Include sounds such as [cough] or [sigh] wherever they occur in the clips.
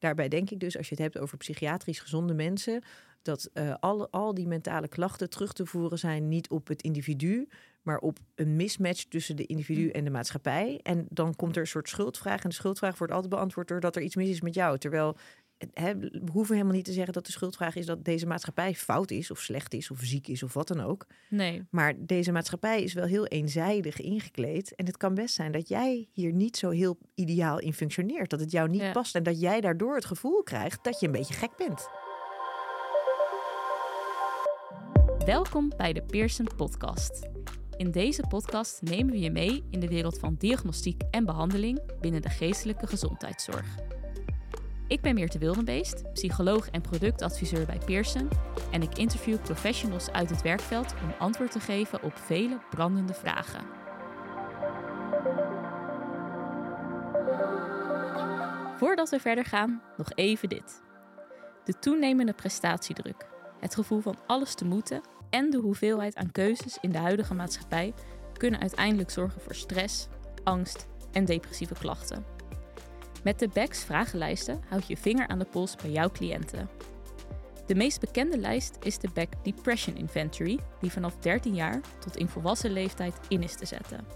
daarbij denk ik dus, als je het hebt over psychiatrisch gezonde mensen, dat uh, al, al die mentale klachten terug te voeren zijn niet op het individu, maar op een mismatch tussen de individu en de maatschappij. En dan komt er een soort schuldvraag. En de schuldvraag wordt altijd beantwoord doordat er iets mis is met jou. Terwijl we hoeven helemaal niet te zeggen dat de schuldvraag is dat deze maatschappij fout is, of slecht is, of ziek is, of wat dan ook. Nee. Maar deze maatschappij is wel heel eenzijdig ingekleed. En het kan best zijn dat jij hier niet zo heel ideaal in functioneert. Dat het jou niet past en dat jij daardoor het gevoel krijgt dat je een beetje gek bent. Welkom bij de Pearson Podcast. In deze podcast nemen we je mee in de wereld van diagnostiek en behandeling binnen de geestelijke gezondheidszorg. Ik ben Meerte Wildenbeest, psycholoog en productadviseur bij Pearson en ik interview professionals uit het werkveld om antwoord te geven op vele brandende vragen. Voordat we verder gaan, nog even dit. De toenemende prestatiedruk, het gevoel van alles te moeten en de hoeveelheid aan keuzes in de huidige maatschappij kunnen uiteindelijk zorgen voor stress, angst en depressieve klachten. Met de BEX vragenlijsten houd je vinger aan de pols bij jouw cliënten. De meest bekende lijst is de Beck Depression Inventory, die vanaf 13 jaar tot in volwassen leeftijd in is te zetten.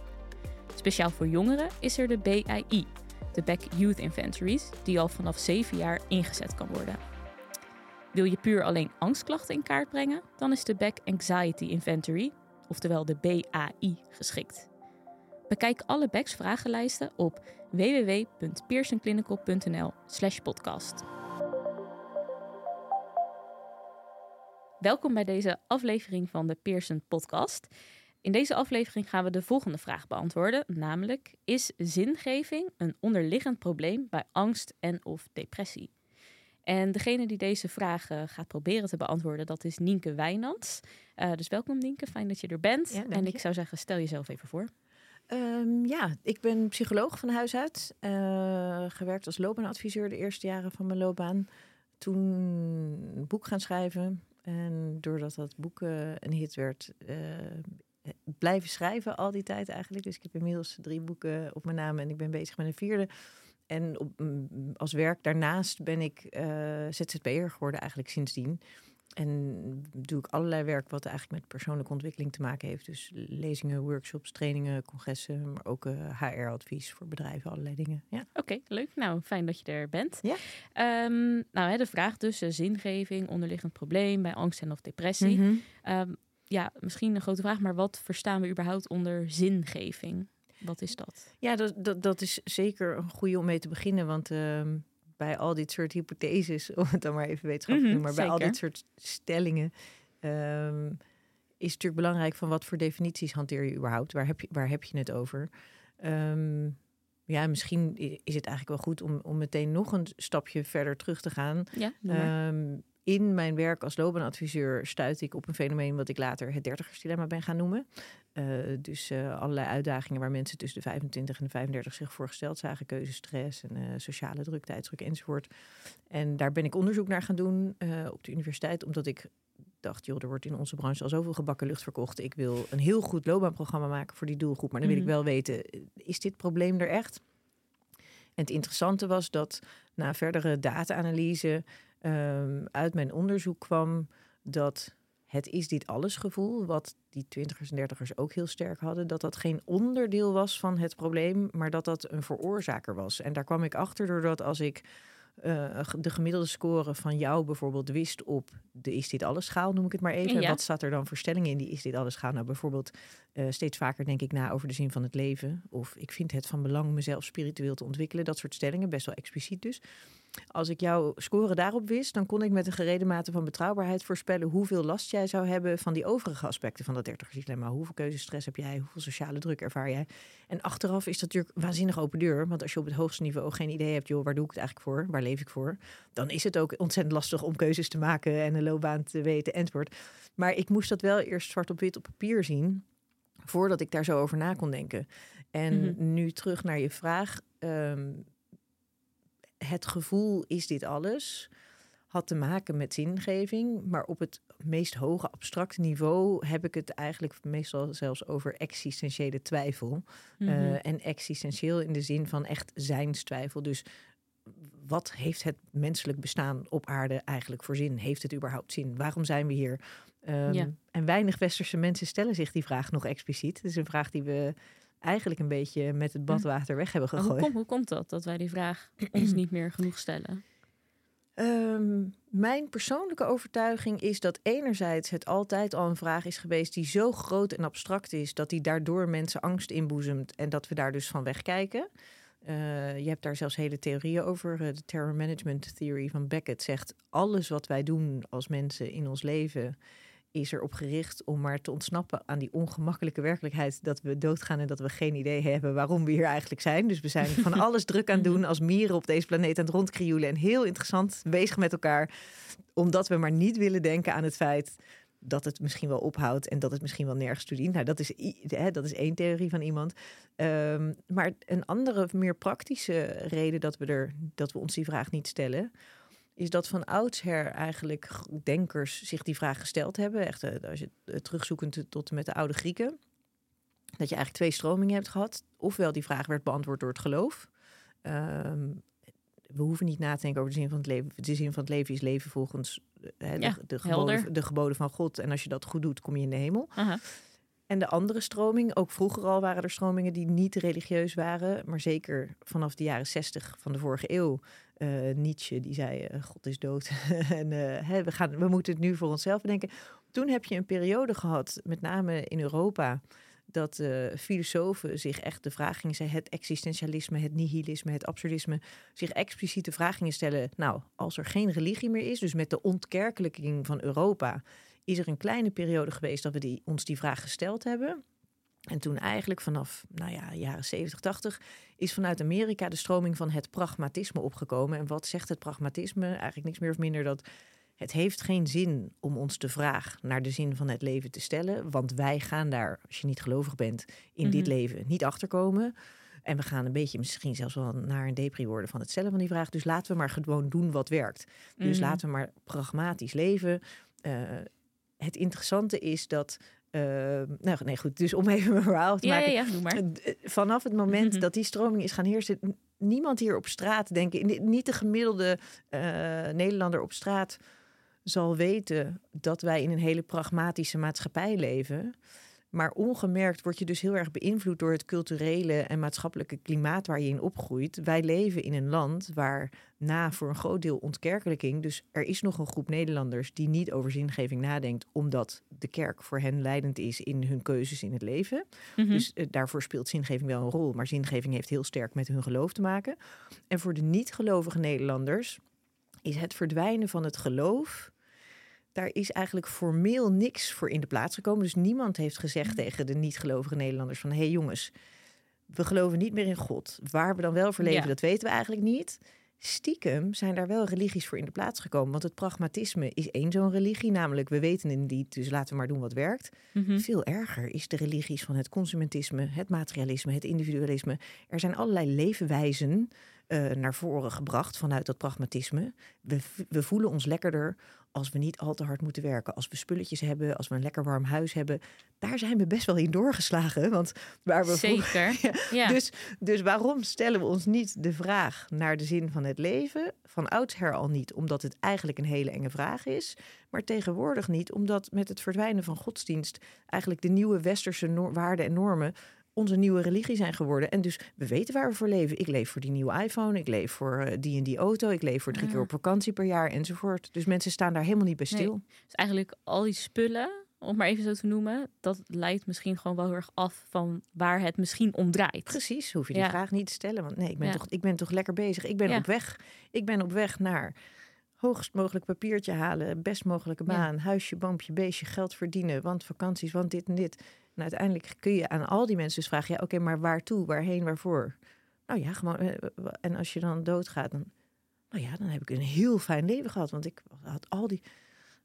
Speciaal voor jongeren is er de BII, de Beck Youth Inventories, die al vanaf 7 jaar ingezet kan worden. Wil je puur alleen angstklachten in kaart brengen, dan is de Beck Anxiety Inventory, oftewel de BAI, geschikt. Bekijk alle Becks vragenlijsten op www.pearsonclinical.nl/slash podcast. Welkom bij deze aflevering van de Pearson Podcast. In deze aflevering gaan we de volgende vraag beantwoorden, namelijk: Is zingeving een onderliggend probleem bij angst en of depressie? En degene die deze vraag gaat proberen te beantwoorden, dat is Nienke Wijnands. Uh, dus welkom Nienke, fijn dat je er bent. en ik zou zeggen, stel jezelf even voor. Um, ja, ik ben psycholoog van huis uit. Uh, gewerkt als loopbaanadviseur de eerste jaren van mijn loopbaan. Toen een boek gaan schrijven. En doordat dat boek uh, een hit werd, uh, blijven schrijven al die tijd eigenlijk. Dus ik heb inmiddels drie boeken op mijn naam en ik ben bezig met een vierde. En op, mm, als werk daarnaast ben ik ZZP'er geworden eigenlijk sindsdien. En doe ik allerlei werk wat eigenlijk met persoonlijke ontwikkeling te maken heeft. Dus lezingen, workshops, trainingen, congressen, maar ook HR-advies voor bedrijven, allerlei dingen. Ja. Oké, leuk. Nou, fijn dat je er bent. Ja. Um, nou, hè, de vraag dus, uh, zingeving, onderliggend probleem bij angst en of depressie. Mm -hmm. um, ja, misschien een grote vraag, maar wat verstaan we überhaupt onder zingeving? Wat is dat? Ja, dat, dat, dat is zeker een goede om mee te beginnen, want... Uh, bij al dit soort hypotheses, [laughs] om het dan maar even wetenschappelijk te mm noemen, maar bij al dit soort stellingen um, is het natuurlijk belangrijk van wat voor definities hanteer je überhaupt? Waar heb je, waar heb je het over? Um, ja, misschien is het eigenlijk wel goed om, om meteen nog een stapje verder terug te gaan. Ja, um, in mijn werk als loopbaanadviseur stuit ik op een fenomeen wat ik later het dertigersdilemma ben gaan noemen. Uh, dus uh, allerlei uitdagingen waar mensen tussen de 25 en de 35 zich voor gesteld zagen. Keuzestress en uh, sociale druk, tijdsdruk enzovoort. En daar ben ik onderzoek naar gaan doen op de universiteit. Omdat ik dacht, joh, er wordt in onze branche al zoveel gebakken lucht verkocht. Ik wil een heel goed loopbaanprogramma maken voor die doelgroep. Maar dan wil mm ik wel weten, is dit probleem er echt? En het interessante was dat na verdere data-analyse um, uit mijn onderzoek kwam dat het is dit alles gevoel, wat die twintigers en dertigers ook heel sterk hadden, dat dat geen onderdeel was van het probleem, maar dat dat een veroorzaker was. En daar kwam ik achter doordat als ik uh, de gemiddelde score van jou bijvoorbeeld wist op de is dit alles schaal, noem ik het maar even. Ja. Wat staat er dan voor stellingen in die is dit alles schaal? Nou, bijvoorbeeld uh, steeds vaker denk ik na over de zin van het leven. Of ik vind het van belang mezelf spiritueel te ontwikkelen. Dat soort stellingen, best wel expliciet dus. Als ik jouw score daarop wist, dan kon ik met een gereden mate van betrouwbaarheid voorspellen hoeveel last jij zou hebben van die overige aspecten van dat dertigersdilemma. Hoeveel keuzestress heb jij? Hoeveel sociale druk ervaar jij? En achteraf is dat natuurlijk waanzinnig open deur. Want als je op het hoogste niveau geen idee hebt, joh, waar doe ik het eigenlijk voor? Waar leef ik voor? Dan is het ook ontzettend lastig om keuzes te maken en een loopbaan te weten enzovoort. Maar ik moest dat wel eerst zwart op wit op papier zien voordat ik daar zo over na kon denken. En mm -hmm. nu terug naar je vraag. Um, het gevoel is dit alles had te maken met zingeving, maar op het meest hoge abstracte niveau heb ik het eigenlijk meestal zelfs over existentiële twijfel. Mm -hmm. uh, en existentieel in de zin van echt zijnstwijfel. Dus wat heeft het menselijk bestaan op aarde eigenlijk voor zin? Heeft het überhaupt zin? Waarom zijn we hier? Ehm, Ja. En weinig westerse mensen stellen zich die vraag nog expliciet. Het is een vraag die we eigenlijk een beetje met het badwater weg hebben Maar hoe, gegooid. komt, hoe komt dat, dat wij die vraag [clears throat] ons niet meer genoeg stellen? Ehm, mijn persoonlijke overtuiging is dat enerzijds het altijd al een vraag is geweest die zo groot en abstract is dat die daardoor mensen angst inboezemt en dat we daar dus van wegkijken. Eh, je hebt daar zelfs hele theorieën over. Eh, De Terror Management Theory van Beckett zegt alles wat wij doen als mensen in ons leven is erop gericht om maar te ontsnappen aan die ongemakkelijke werkelijkheid dat we doodgaan en dat we geen idee hebben waarom we hier eigenlijk zijn. Dus we zijn [laughs] van alles druk aan het doen als mieren op deze planeet aan het rondkrioelen en heel interessant bezig met elkaar, omdat we maar niet willen denken aan het feit dat het misschien wel ophoudt en dat het misschien wel nergens toe dient. Nou, dat is, hè, dat is één theorie van iemand. Ehm, maar een andere, meer praktische reden dat we, er, dat we ons die vraag niet stellen, is dat van oudsher eigenlijk denkers zich die vraag gesteld hebben. Echt, eh, als je eh, terugzoekend tot en met de oude Grieken. Dat je eigenlijk twee stromingen hebt gehad. Ofwel die vraag werd beantwoord door het geloof. Ehm, we hoeven niet na te denken over de zin van het leven. De zin van het leven is leven volgens eh, de, Ja, de, geboden, de geboden van God. En als je dat goed doet, kom je in de hemel. En de andere stroming, ook vroeger al waren er stromingen die niet religieus waren, maar zeker vanaf de jaren zestig van de vorige eeuw. eh, Nietzsche die zei: eh, God is dood [laughs] en eh, we, gaan, we moeten het nu voor onszelf bedenken. Toen heb je een periode gehad, met name in Europa, dat filosofen zich echt de vraag gingen stellen: het existentialisme, het nihilisme, het absurdisme, zich expliciet de vraag gingen stellen: Nou, als er geen religie meer is, dus met de ontkerkelijking van Europa, is er een kleine periode geweest dat we die, ons die vraag gesteld hebben. En toen eigenlijk vanaf, nou ja, jaren 70, 80, is vanuit Amerika de stroming van het pragmatisme opgekomen. En wat zegt het pragmatisme? Eigenlijk niks meer of minder dat het heeft geen zin om ons de vraag naar de zin van het leven te stellen. Want wij gaan daar, als je niet gelovig bent, in dit Mhm. leven niet achterkomen. En we gaan een beetje misschien zelfs wel naar een depri worden van het stellen van die vraag. Dus laten we maar gewoon doen wat werkt. Dus Mhm. laten we maar pragmatisch leven. Eh, het interessante is dat. eh, nou, nee, goed. Dus om even mijn verhaal te Ja, maken. ja, maar. Eh, Vanaf het moment Mhm. dat die stroming is gaan heersen, niemand hier op straat, denk ik, ni- niet de gemiddelde eh, Nederlander op straat zal weten dat wij in een hele pragmatische maatschappij leven. Maar ongemerkt word je dus heel erg beïnvloed door het culturele en maatschappelijke klimaat waar je in opgroeit. Wij leven in een land waar na voor een groot deel ontkerkelijking, dus er is nog een groep Nederlanders die niet over zingeving nadenkt, omdat de kerk voor hen leidend is in hun keuzes in het leven. Mhm. Dus eh, daarvoor speelt zingeving wel een rol. Maar zingeving heeft heel sterk met hun geloof te maken. En voor de niet-gelovige Nederlanders is het verdwijnen van het geloof. Daar is eigenlijk formeel niks voor in de plaats gekomen. Dus niemand heeft gezegd tegen de niet-gelovige Nederlanders van... hé hey jongens, we geloven niet meer in God. Waar we dan wel voor leven, Ja. dat weten we eigenlijk niet. Stiekem zijn daar wel religies voor in de plaats gekomen. Want het pragmatisme is één zo'n religie. Namelijk, we weten het niet, dus laten we maar doen wat werkt. Mhm. Veel erger is de religies van het consumentisme, het materialisme, het individualisme. Er zijn allerlei leefwijzen eh, naar voren gebracht vanuit dat pragmatisme. We, we voelen ons lekkerder als we niet al te hard moeten werken. Als we spulletjes hebben, als we een lekker warm huis hebben. Daar zijn we best wel in doorgeslagen. Want waar we vroeger- Zeker. [laughs] Ja. dus, dus waarom stellen we ons niet de vraag naar de zin van het leven? Van oudsher al niet, omdat het eigenlijk een hele enge vraag is. Maar tegenwoordig niet, omdat met het verdwijnen van godsdienst... eigenlijk de nieuwe westerse waarden en normen onze nieuwe religie zijn geworden. En dus we weten waar we voor leven. Ik leef voor die nieuwe iPhone, ik leef voor eh, die en die auto... ik leef voor drie keer op vakantie per jaar enzovoort. Dus mensen staan daar helemaal niet bij Nee. stil. Dus eigenlijk al die spullen, om maar even zo te noemen, dat leidt misschien gewoon wel heel erg af van waar het misschien om draait. Precies, hoef je die Ja. vraag niet te stellen. Want nee, ik ben, Ja. toch, ik ben toch lekker bezig. Ik ben Ja. op weg. Ik ben op weg naar hoogst mogelijk papiertje halen, best mogelijke Ja. baan, huisje, boompje, beestje, geld verdienen, want vakanties, want dit en dit. En uiteindelijk kun je aan al die mensen dus vragen, ja, oké, maar waartoe, waarheen, waarvoor? Nou ja, gewoon. eh, En als je dan doodgaat, dan, nou ja, dan heb ik een heel fijn leven gehad, want ik had al die.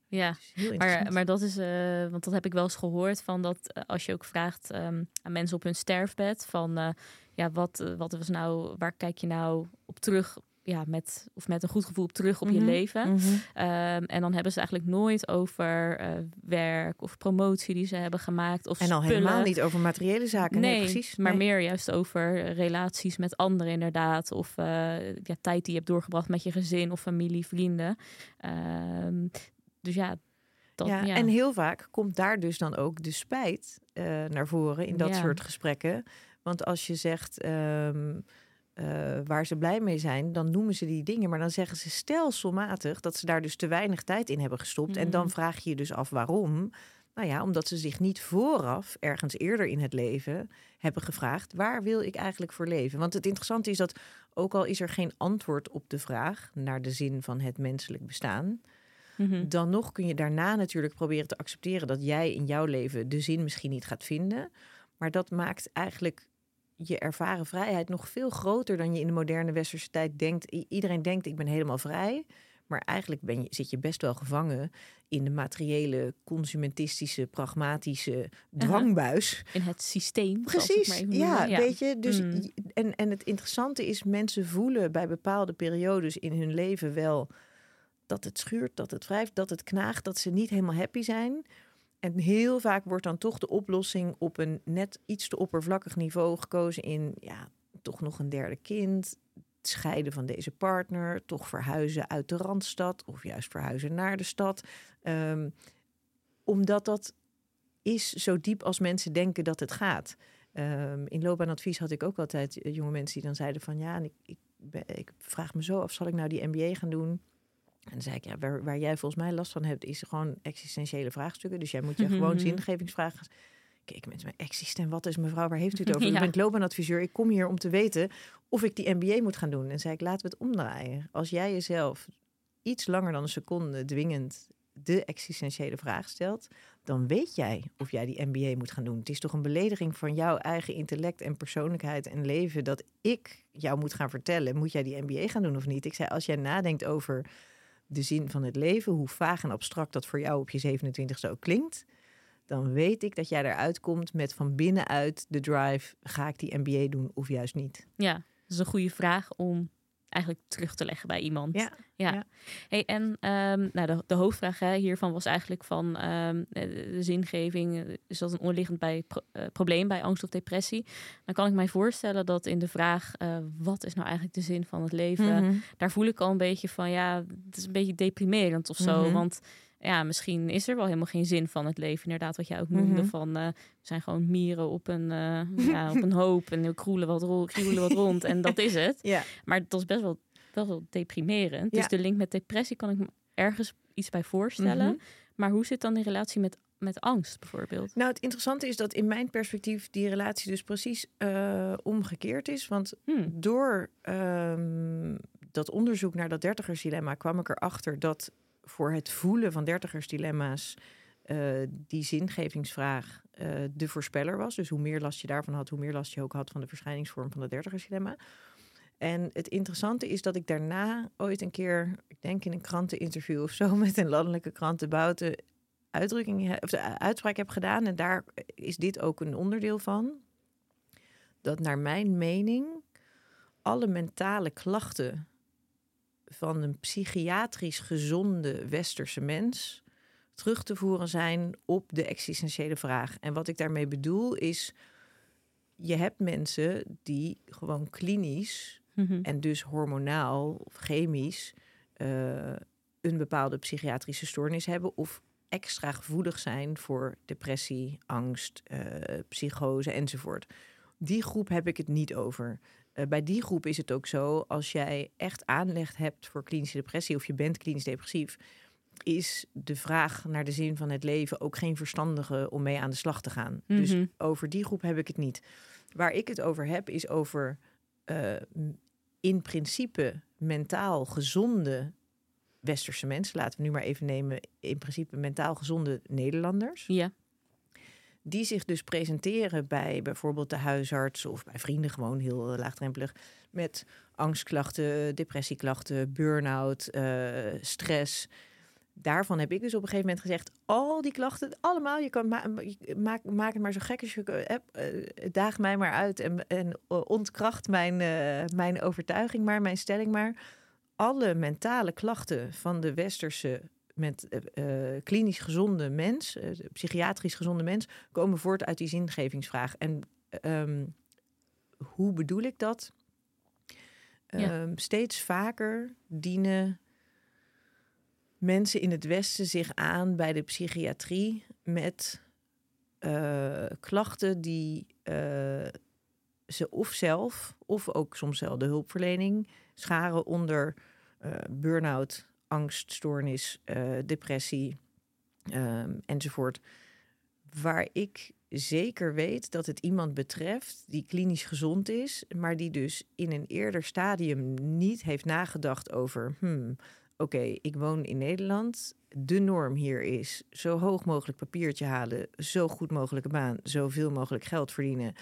Ja, maar, maar dat is, eh, want dat heb ik wel eens gehoord van dat eh, als je ook vraagt ehm, aan mensen op hun sterfbed van, ja, wat, wat was nou, waar kijk je nou op terug? Ja, met, of met een goed gevoel terug op je Mhm. leven. Mhm. Ehm, en dan hebben ze eigenlijk nooit over eh, werk of promotie die ze hebben gemaakt. Of En al spullen. helemaal niet over materiële zaken. Nee, Nee, precies. maar Nee. meer juist over relaties met anderen inderdaad. Of eh, ja, tijd die je hebt doorgebracht met je gezin of familie, vrienden. Ehm, dus ja, dat, ja, ja. En heel vaak komt daar dus dan ook de spijt eh, naar voren in dat Ja. soort gesprekken. Want als je zegt ehm, eh, waar ze blij mee zijn, dan noemen ze die dingen. Maar dan zeggen ze stelselmatig dat ze daar dus te weinig tijd in hebben gestopt. En dan Mhm. vraag je je dus af waarom. Nou ja, omdat ze zich niet vooraf, ergens eerder in het leven, hebben gevraagd: waar wil ik eigenlijk voor leven? Want het interessante is dat, ook al is er geen antwoord op de vraag naar de zin van het menselijk bestaan, Mhm. dan nog kun je daarna natuurlijk proberen te accepteren dat jij in jouw leven de zin misschien niet gaat vinden. Maar dat maakt eigenlijk je ervaren vrijheid nog veel groter dan je in de moderne westerse tijd denkt. I- iedereen denkt ik ben helemaal vrij. Maar eigenlijk ben je, zit je best wel gevangen in de materiële, consumentistische, pragmatische dwangbuis. In het systeem. Precies, maar ja, weet je. Dus, Mm. j- en, en het interessante is, mensen voelen bij bepaalde periodes in hun leven wel dat het schuurt, dat het wrijft, dat het knaagt, dat ze niet helemaal happy zijn. En heel vaak wordt dan toch de oplossing op een net iets te oppervlakkig niveau gekozen in, ja, toch nog een derde kind, scheiden van deze partner, toch verhuizen uit de Randstad of juist verhuizen naar de stad. Ehm, omdat dat is zo diep als mensen denken dat het gaat. Ehm, in loopbaanadvies had ik ook altijd eh, jonge mensen die dan zeiden van ja, ik, ik, ik vraag me zo af, zal ik nou die MBA gaan doen? En dan zei ik, ja, waar, waar jij volgens mij last van hebt, is gewoon existentiële vraagstukken. Dus jij moet je [laughs] gewoon zingevingsvragen. Kijk, mensen, mijn existent, wat is mevrouw, waar heeft u het [laughs] over? Ja. Ik ben loopbaanadviseur, ik kom hier om te weten of ik die MBA moet gaan doen. En zei ik, laten we het omdraaien. Als jij jezelf iets langer dan een seconde dwingend de existentiële vraag stelt, dan weet jij of jij die MBA moet gaan doen. Het is toch een belediging van jouw eigen intellect en persoonlijkheid en leven dat ik jou moet gaan vertellen, moet jij die MBA gaan doen of niet? Ik zei, als jij nadenkt over de zin van het leven, hoe vaag en abstract dat voor jou op je 27 ook klinkt, dan weet ik dat jij eruit komt met van binnenuit de drive, ga ik die MBA doen of juist niet? Ja, dat is een goede vraag om eigenlijk terug te leggen bij iemand. Ja, ja. ja. Hey, en ehm, nou, de, de hoofdvraag hè, hiervan was eigenlijk van ehm, de, zingeving. eh, Is dat een onderliggend bij, pro- eh, probleem bij angst of depressie? Dan kan ik mij voorstellen dat in de vraag... eh, wat is nou eigenlijk de zin van het leven? Mhm. Daar voel ik al een beetje van... ja, het is een beetje deprimerend of zo. Mhm. Want ja, misschien is er wel helemaal geen zin van het leven. Inderdaad, wat jij ook noemde Mhm. van... eh, we zijn gewoon mieren op een, eh, [laughs] ja, op een hoop... en we kroelen wat, ro- kriebelen wat rond en dat is het. [laughs] Ja. Maar dat is best wel, best wel deprimerend. Ja. Dus de link met depressie kan ik me ergens iets bij voorstellen. Mhm. Maar hoe zit dan die relatie met, met angst bijvoorbeeld? Nou, het interessante is dat in mijn perspectief die relatie dus precies eh, omgekeerd is. Want Hmm. door ehm, dat onderzoek naar dat dertigersdilemma kwam ik erachter dat voor het voelen van dertigersdilemma's eh die zingevingsvraag eh, de voorspeller was. Dus hoe meer last je daarvan had, hoe meer last je ook had van de verschijningsvorm van dat dertigersdilemma. En het interessante is dat ik daarna ooit een keer, ik denk in een kranteninterview of zo, [laughs] met een landelijke krant de buiten uitdrukking of de uitspraak heb gedaan. En daar is dit ook een onderdeel van. Dat naar mijn mening alle mentale klachten van een psychiatrisch gezonde westerse mens terug te voeren zijn op de existentiële vraag. En wat ik daarmee bedoel is, je hebt mensen die gewoon klinisch Mhm. en dus hormonaal of chemisch eh, een bepaalde psychiatrische stoornis hebben of extra gevoelig zijn voor depressie, angst, eh, psychose enzovoort. Die groep heb ik het niet over. Eh, bij die groep is het ook zo, als jij echt aanleg hebt voor klinische depressie of je bent klinisch depressief, is de vraag naar de zin van het leven ook geen verstandige om mee aan de slag te gaan. Dus Mhm. over die groep heb ik het niet. Waar ik het over heb, is over eh, in principe mentaal gezonde westerse mensen. Laten we nu maar even nemen, in principe mentaal gezonde Nederlanders. Ja. Die zich dus presenteren bij bijvoorbeeld de huisarts of bij vrienden gewoon heel eh, laagdrempelig. Met angstklachten, depressieklachten, burn-out, eh, stress. Daarvan heb ik dus op een gegeven moment gezegd: al die klachten, allemaal, je kan maak, maak het maar zo gek als je hebt. eh, daag mij maar uit en, en ontkracht mijn, mijn overtuiging maar, mijn stelling maar. alle mentale klachten van de westerse met uh, klinisch gezonde mens, uh, psychiatrisch gezonde mens, komen voort uit die zingevingsvraag. En um, hoe bedoel ik dat? Ja. Um, steeds vaker dienen mensen in het Westen zich aan bij de psychiatrie met uh, klachten die ze of zelf of ook soms wel de hulpverlening scharen onder burn-out, angststoornis, uh, depressie um, enzovoort. Waar ik zeker weet dat het iemand betreft die klinisch gezond is, maar die dus in een eerder stadium niet heeft nagedacht over. Hmm, Oké, ik woon in Nederland. De norm hier is zo hoog mogelijk papiertje halen, zo goed mogelijke baan, zoveel mogelijk geld verdienen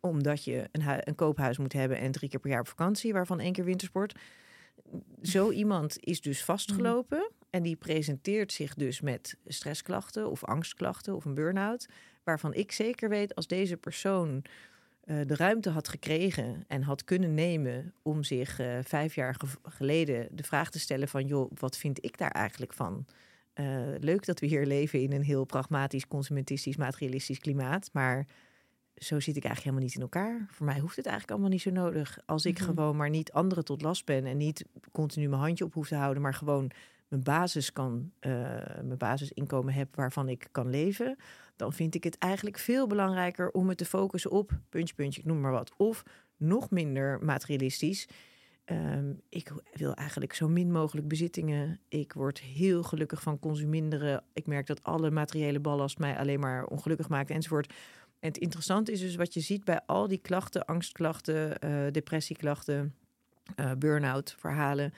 omdat je een, een, koophuis moet hebben en drie keer per jaar op vakantie, waarvan één keer wintersport. Zo iemand is dus vastgelopen en die presenteert zich dus met stressklachten of angstklachten of een burn-out. Waarvan ik zeker weet als deze persoon uh, de ruimte had gekregen en had kunnen nemen om zich uh, vijf jaar ge geleden de vraag te stellen van joh, wat vind ik daar eigenlijk van? Uh, leuk dat we hier leven in een heel pragmatisch, consumentistisch, materialistisch klimaat, maar zo zit ik eigenlijk helemaal niet in elkaar. Voor mij hoeft het eigenlijk allemaal niet zo nodig. Als ik mm -hmm. gewoon maar niet anderen tot last ben en niet continu mijn handje op hoef te houden, maar gewoon mijn basis kan, uh, mijn basisinkomen heb waarvan ik kan leven, dan vind ik het eigenlijk veel belangrijker om het te focussen op puntje, puntje, ik noem maar wat. Of nog minder materialistisch. Um, ik wil eigenlijk zo min mogelijk bezittingen. Ik word heel gelukkig van consuminderen. Ik merk dat alle materiële ballast mij alleen maar ongelukkig maakt enzovoort. En het interessante is dus wat je ziet bij al die klachten, angstklachten, uh, depressieklachten, uh, burn-out verhalen,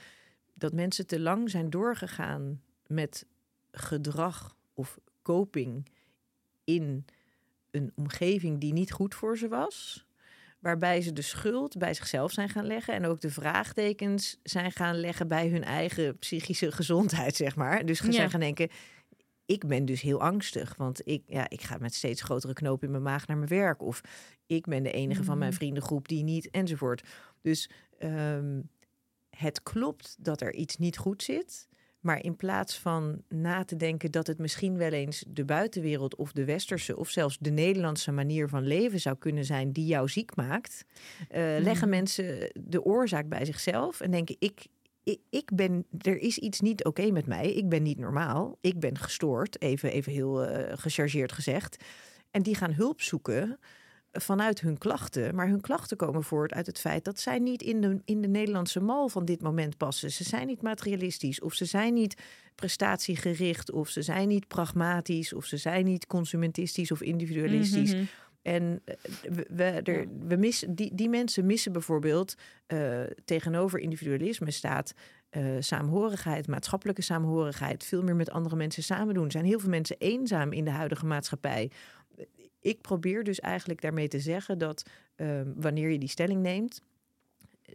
dat mensen te lang zijn doorgegaan met gedrag of coping in een omgeving die niet goed voor ze was. Waarbij ze de schuld bij zichzelf zijn gaan leggen en ook de vraagtekens zijn gaan leggen bij hun eigen psychische gezondheid, zeg maar. Dus ja. zijn gaan denken: ik ben dus heel angstig, want ik, ja, ik ga met steeds grotere knopen in mijn maag naar mijn werk. Of ik ben de enige mm. van mijn vriendengroep die niet, enzovoort. Dus um, het klopt dat er iets niet goed zit. Maar in plaats van na te denken dat het misschien wel eens de buitenwereld of de westerse of zelfs de Nederlandse manier van leven zou kunnen zijn die jou ziek maakt, uh, mm. leggen mensen de oorzaak bij zichzelf en denken: ik, ik, ben, er is iets niet oké met mij. Ik ben niet normaal. Ik ben gestoord, even, even heel uh, gechargeerd gezegd. En die gaan hulp zoeken vanuit hun klachten. Maar hun klachten komen voort uit het feit dat zij niet in de, in de Nederlandse mal van dit moment passen. Ze zijn niet materialistisch, of ze zijn niet prestatiegericht, of ze zijn niet pragmatisch, of ze zijn niet consumentistisch of individualistisch. Mm -hmm. En eh, we, er, we missen, die, die mensen missen bijvoorbeeld uh, tegenover individualisme staat uh, saamhorigheid, maatschappelijke saamhorigheid, veel meer met andere mensen samen doen. Er zijn heel veel mensen eenzaam in de huidige maatschappij. Ik probeer dus eigenlijk daarmee te zeggen dat uh, wanneer je die stelling neemt,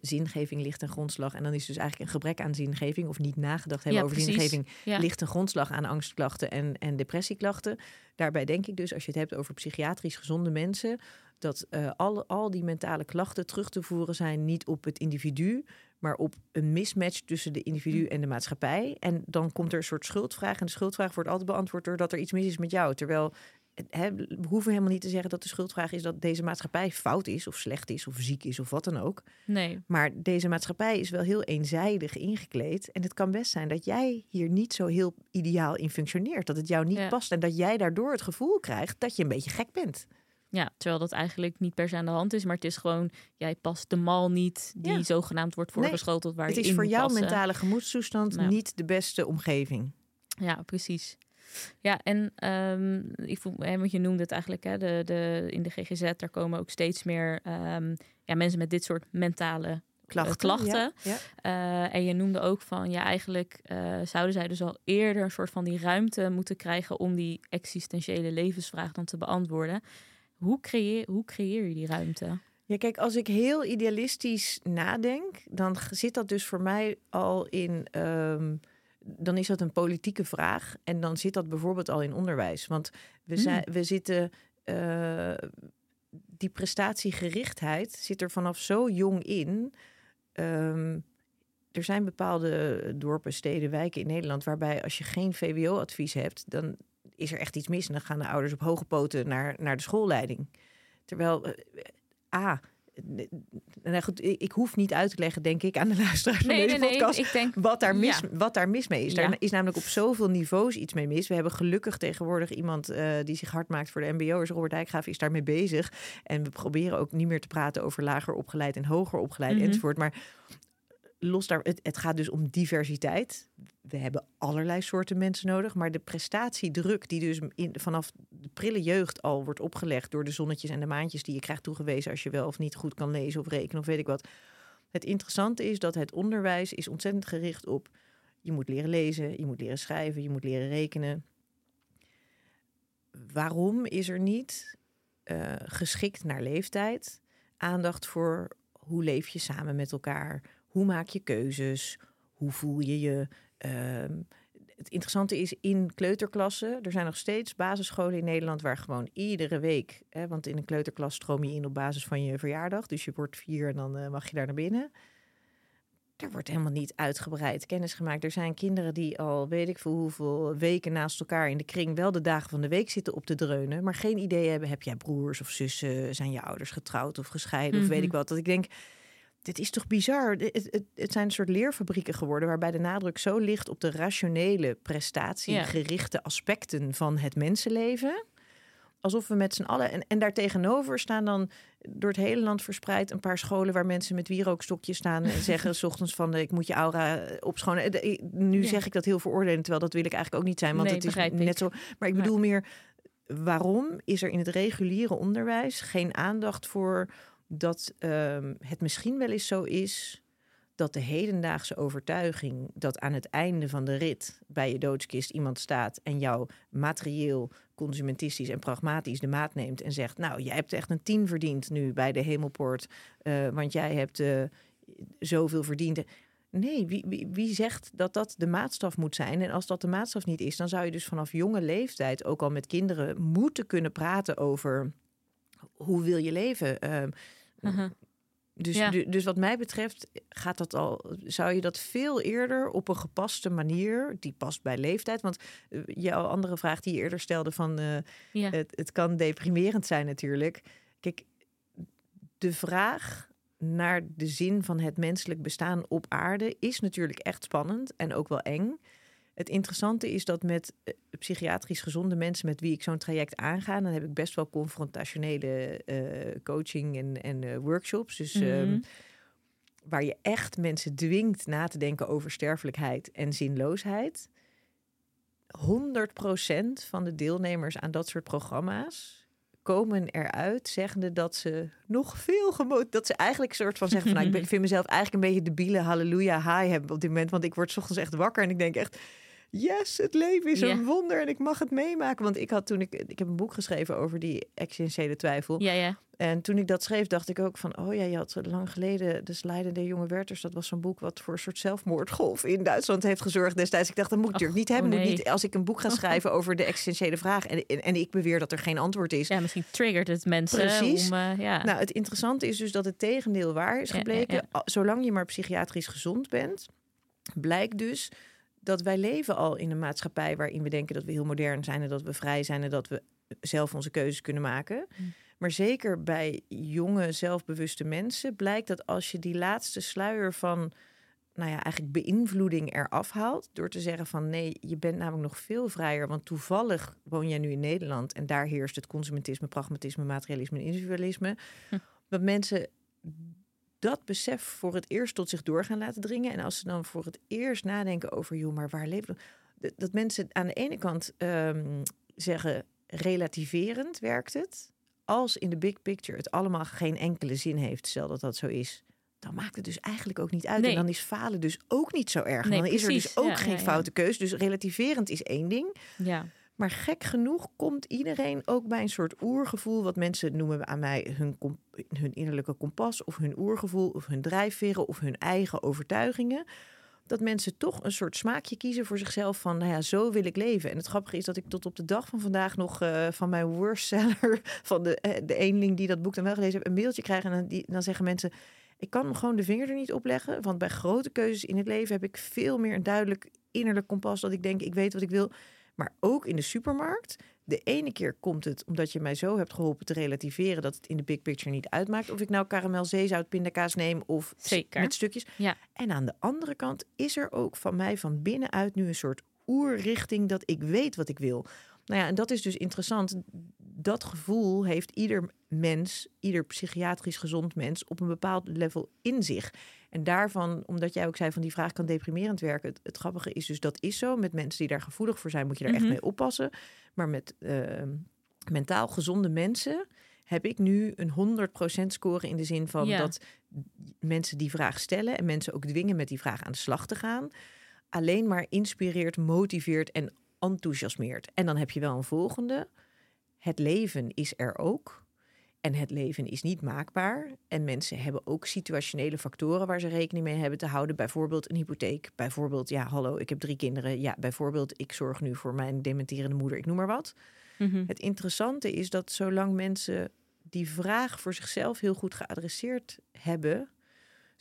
zingeving ligt een grondslag. En dan is dus eigenlijk een gebrek aan zingeving of niet nagedacht hebben Ja, over precies. zingeving Ja. ligt een grondslag aan angstklachten en, en depressieklachten. Daarbij denk ik dus, als je het hebt over psychiatrisch gezonde mensen, dat eh, al, al die mentale klachten terug te voeren zijn niet op het individu, maar op een mismatch tussen de individu en de maatschappij. En dan komt er een soort schuldvraag. En de schuldvraag wordt altijd beantwoord doordat er iets mis is met jou. Terwijl we hoeven helemaal niet te zeggen dat de schuldvraag is dat deze maatschappij fout is, of slecht is, of ziek is, of wat dan ook. Nee. Maar deze maatschappij is wel heel eenzijdig ingekleed. En het kan best zijn dat jij hier niet zo heel ideaal in functioneert. Dat het jou niet Ja. past. En dat jij daardoor het gevoel krijgt dat je een beetje gek bent. Ja, terwijl dat eigenlijk niet per se aan de hand is, maar het is gewoon, jij past de mal niet die Ja. zogenaamd wordt Nee, voorgeschoteld waar het je is in voor moet jouw passen. mentale gemoedstoestand Nou. niet de beste omgeving. Ja, precies. Ja, en ehm, ik voel, want je noemde het eigenlijk, hè, de, de, in de GGZ, daar komen ook steeds meer ehm, ja, mensen met dit soort mentale Klachten. klachten. Ja, ja. Eh, en je noemde ook van, ja, eigenlijk eh, zouden zij dus al eerder een soort van die ruimte moeten krijgen om die existentiële levensvraag dan te beantwoorden. Hoe creëer, hoe creëer je die ruimte? Ja, kijk, als ik heel idealistisch nadenk, dan zit dat dus voor mij al in. ehm, dan is dat een politieke vraag. En dan zit dat bijvoorbeeld al in onderwijs. Want we, Hmm. zijn, we zitten. eh, die prestatiegerichtheid zit er vanaf zo jong in. Ehm, er zijn bepaalde dorpen, steden, wijken in Nederland waarbij als je geen VWO-advies hebt, dan is er echt iets mis en dan gaan de ouders op hoge poten naar, naar de schoolleiding. Terwijl uh, A, nou goed, ik hoef niet uit te leggen, denk ik, aan de [laughs] luisteraars van deze podcast, ik denk, wat, daar mis, wat daar mis mee is. Daar is namelijk op zoveel niveaus iets mee mis. We hebben gelukkig tegenwoordig iemand uh, die zich hard maakt voor de mbo'ers. Robert Dijkgraaf is daarmee bezig. En we proberen ook niet meer te praten over lager opgeleid en hoger opgeleid mm enzovoort. Maar los daar, het, het, gaat dus om diversiteit. We hebben allerlei soorten mensen nodig, maar de prestatiedruk die dus vanaf de prille jeugd al wordt opgelegd door de zonnetjes en de maandjes die je krijgt toegewezen als je wel of niet goed kan lezen of rekenen of weet ik wat. Het interessante is dat het onderwijs is ontzettend gericht op je moet leren lezen, je moet leren schrijven, je moet leren rekenen. Waarom is er niet uh, geschikt naar leeftijd aandacht voor hoe leef je samen met elkaar? Hoe maak je keuzes? Hoe voel je je? Ehm, het interessante is in kleuterklassen, er zijn nog steeds basisscholen in Nederland waar gewoon iedere week, hè, want in een kleuterklas stroom je in op basis van je verjaardag, dus je wordt vier en dan uh, mag je daar naar binnen. Er wordt helemaal niet uitgebreid kennis gemaakt. Er zijn kinderen die al weet ik veel hoeveel weken naast elkaar in de kring wel de dagen van de week zitten op te dreunen, maar geen idee hebben: heb jij broers of zussen? Zijn je ouders getrouwd of gescheiden of weet ik mhm. wat? Dat ik denk dit is toch bizar? Het, het, het, zijn een soort leerfabrieken geworden waarbij de nadruk zo ligt op de rationele, prestatiegerichte aspecten van het mensenleven. Alsof we met z'n allen. En, en daartegenover staan dan door het hele land verspreid een paar scholen waar mensen met wierookstokjes staan en zeggen [laughs] s ochtends van ik moet je aura opschonen. Nu zeg ik dat heel veroordelend, terwijl dat wil ik eigenlijk ook niet zijn, want het is net zo. Maar ik bedoel meer, waarom is er in het reguliere onderwijs geen aandacht voor dat um, het misschien wel eens zo is dat de hedendaagse overtuiging dat aan het einde van de rit bij je doodskist iemand staat en jou materieel, consumentistisch en pragmatisch de maat neemt en zegt: Nou, jij hebt echt een tien verdiend nu bij de Hemelpoort, uh, want jij hebt uh, zoveel verdiend. Nee, wie, wie, wie, zegt dat dat de maatstaf moet zijn? En als dat de maatstaf niet is, dan zou je dus vanaf jonge leeftijd ook al met kinderen moeten kunnen praten over hoe wil je leven. Uh, uh Dus, dus wat mij betreft gaat dat al, zou je dat veel eerder op een gepaste manier, die past bij leeftijd. Want uh, jouw andere vraag die je eerder stelde van uh, het, het kan deprimerend zijn natuurlijk. Kijk, de vraag naar de zin van het menselijk bestaan op aarde is natuurlijk echt spannend en ook wel eng. Het interessante is dat met eh, psychiatrisch gezonde mensen met wie ik zo'n traject aanga, dan heb ik best wel confrontationele uh, coaching en, en uh, workshops. Dus mm um, waar je echt mensen dwingt na te denken over sterfelijkheid en zinloosheid. 100% van de deelnemers aan dat soort programma's komen eruit zeggende dat ze nog veel gemoot... Dat ze eigenlijk een soort van zeggen van... nou, ik [laughs] vind mezelf eigenlijk een beetje debiele halleluja high hebben op dit moment. Want ik word s ochtends echt wakker en ik denk echt yes, het leven is een wonder en ik mag het meemaken. Want ik had toen ik, ik heb een boek geschreven over die existentiële twijfel. Ja, ja. En toen ik dat schreef, dacht ik ook van, oh ja, je had lang geleden De Slijden der Jonge Werters. Dat was zo'n boek wat voor een soort zelfmoordgolf in Duitsland heeft gezorgd destijds. Ik dacht, dat moet ik natuurlijk niet hebben. Oh moet niet, als ik een boek ga [laughs] schrijven over de existentiële vraag en, en, ik beweer dat er geen antwoord is. Ja, misschien triggert het mensen. Precies. Om, uh, ja. Nou, het interessante is dus dat het tegendeel waar is gebleken. Zolang je maar psychiatrisch gezond bent, blijkt dus dat wij leven al in een maatschappij waarin we denken dat we heel modern zijn en dat we vrij zijn en dat we zelf onze keuzes kunnen maken. Mm. Maar zeker bij jonge, zelfbewuste mensen blijkt dat als je die laatste sluier van, nou ja, eigenlijk beïnvloeding eraf haalt, door te zeggen van nee, je bent namelijk nog veel vrijer, want toevallig woon jij nu in Nederland en daar heerst het consumentisme, pragmatisme, materialisme en individualisme. Hm. Dat mensen dat besef voor het eerst tot zich door gaan laten dringen. En als ze dan voor het eerst nadenken over, joh, maar waar leven we? Dat mensen aan de ene kant um, zeggen, relativerend werkt het. Als in de big picture het allemaal geen enkele zin heeft, stel dat dat zo is, dan maakt het dus eigenlijk ook niet uit. En dan is falen dus ook niet zo erg. dan is er dus ook geen foute keus. Dus relativerend is één ding. Ja. Maar gek genoeg komt iedereen ook bij een soort oergevoel, wat mensen noemen aan mij hun, hun innerlijke kompas, of hun oergevoel, of hun drijfveren, of hun eigen overtuigingen. Dat mensen toch een soort smaakje kiezen voor zichzelf van, nou ja, zo wil ik leven. En het grappige is dat ik tot op de dag van vandaag nog uh, van mijn worstseller, [laughs] van de, uh, de eenling die dat boek dan wel gelezen heeft, een mailtje krijg. En dan, die, dan zeggen mensen, Ik kan me gewoon de vinger er niet op leggen. Want bij grote keuzes in het leven heb ik veel meer een duidelijk innerlijk kompas. Dat ik denk, ik weet wat ik wil. Maar ook in de supermarkt. De ene keer komt het omdat je mij zo hebt geholpen te relativeren dat het in de big picture niet uitmaakt. Of ik nou karamel, zeezout, pindakaas neem of Zeker. met stukjes. Ja. En aan de andere kant is er ook van mij van binnenuit nu een soort oerrichting dat ik weet wat ik wil. Nou ja, en dat is dus interessant. Dat gevoel heeft ieder mens, ieder psychiatrisch gezond mens op een bepaald level in zich. En daarvan, omdat jij ook zei van die vraag kan deprimerend werken. Het, het grappige is dus dat is zo. Met mensen die daar gevoelig voor zijn, moet je daar Mhm. echt mee oppassen. Maar met eh, mentaal gezonde mensen heb ik nu een 100% score in de zin van Ja. dat mensen die vraag stellen en mensen ook dwingen met die vraag aan de slag te gaan, alleen maar inspireert, motiveert en enthousiasmeert. En dan heb je wel een volgende. Het leven is er ook. En het leven is niet maakbaar. En mensen hebben ook situationele factoren waar ze rekening mee hebben te houden. Bijvoorbeeld een hypotheek. Bijvoorbeeld, ja, hallo, ik heb drie kinderen. Ja, bijvoorbeeld, ik zorg nu voor mijn dementerende moeder. Ik noem maar wat. Mhm. Het interessante is dat zolang mensen die vraag voor zichzelf heel goed geadresseerd hebben,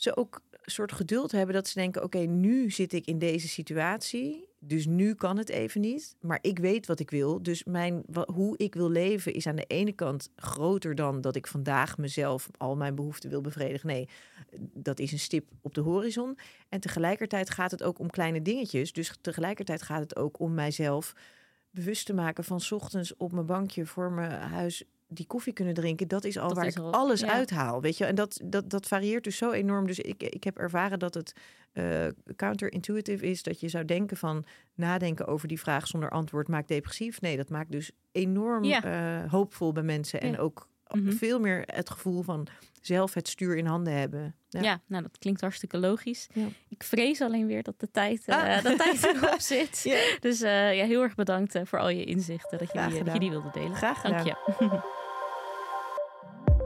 ze ook een soort geduld hebben dat ze denken: oké, nu zit ik in deze situatie, dus nu kan het even niet, maar ik weet wat ik wil. Dus mijn, hoe ik wil leven is aan de ene kant groter dan dat ik vandaag mezelf al mijn behoeften wil bevredigen. Nee, dat is een stip op de horizon. En tegelijkertijd gaat het ook om kleine dingetjes. Dus tegelijkertijd gaat het ook om mijzelf bewust te maken van ochtends op mijn bankje voor mijn huis die koffie kunnen drinken. Dat is al Dat waar is ik al- alles ja. uithaal. Weet je, en dat, dat, dat varieert dus zo enorm. Dus ik, ik heb ervaren dat het eh counterintuitive is. Dat je zou denken van nadenken over die vraag zonder antwoord maakt depressief. Nee, dat maakt dus enorm Ja. eh, hoopvol bij mensen. En ook Mhm. veel meer het gevoel van zelf het stuur in handen hebben. Ja. Ja. nou dat klinkt hartstikke logisch. Ja. Ik vrees alleen weer dat de tijd, eh, Ah. de tijd erop [laughs] zit. Ja. Dus ja, heel erg bedankt voor al je inzichten dat je, die, dat je gedaan. die wilde delen. Graag Dank je. [laughs]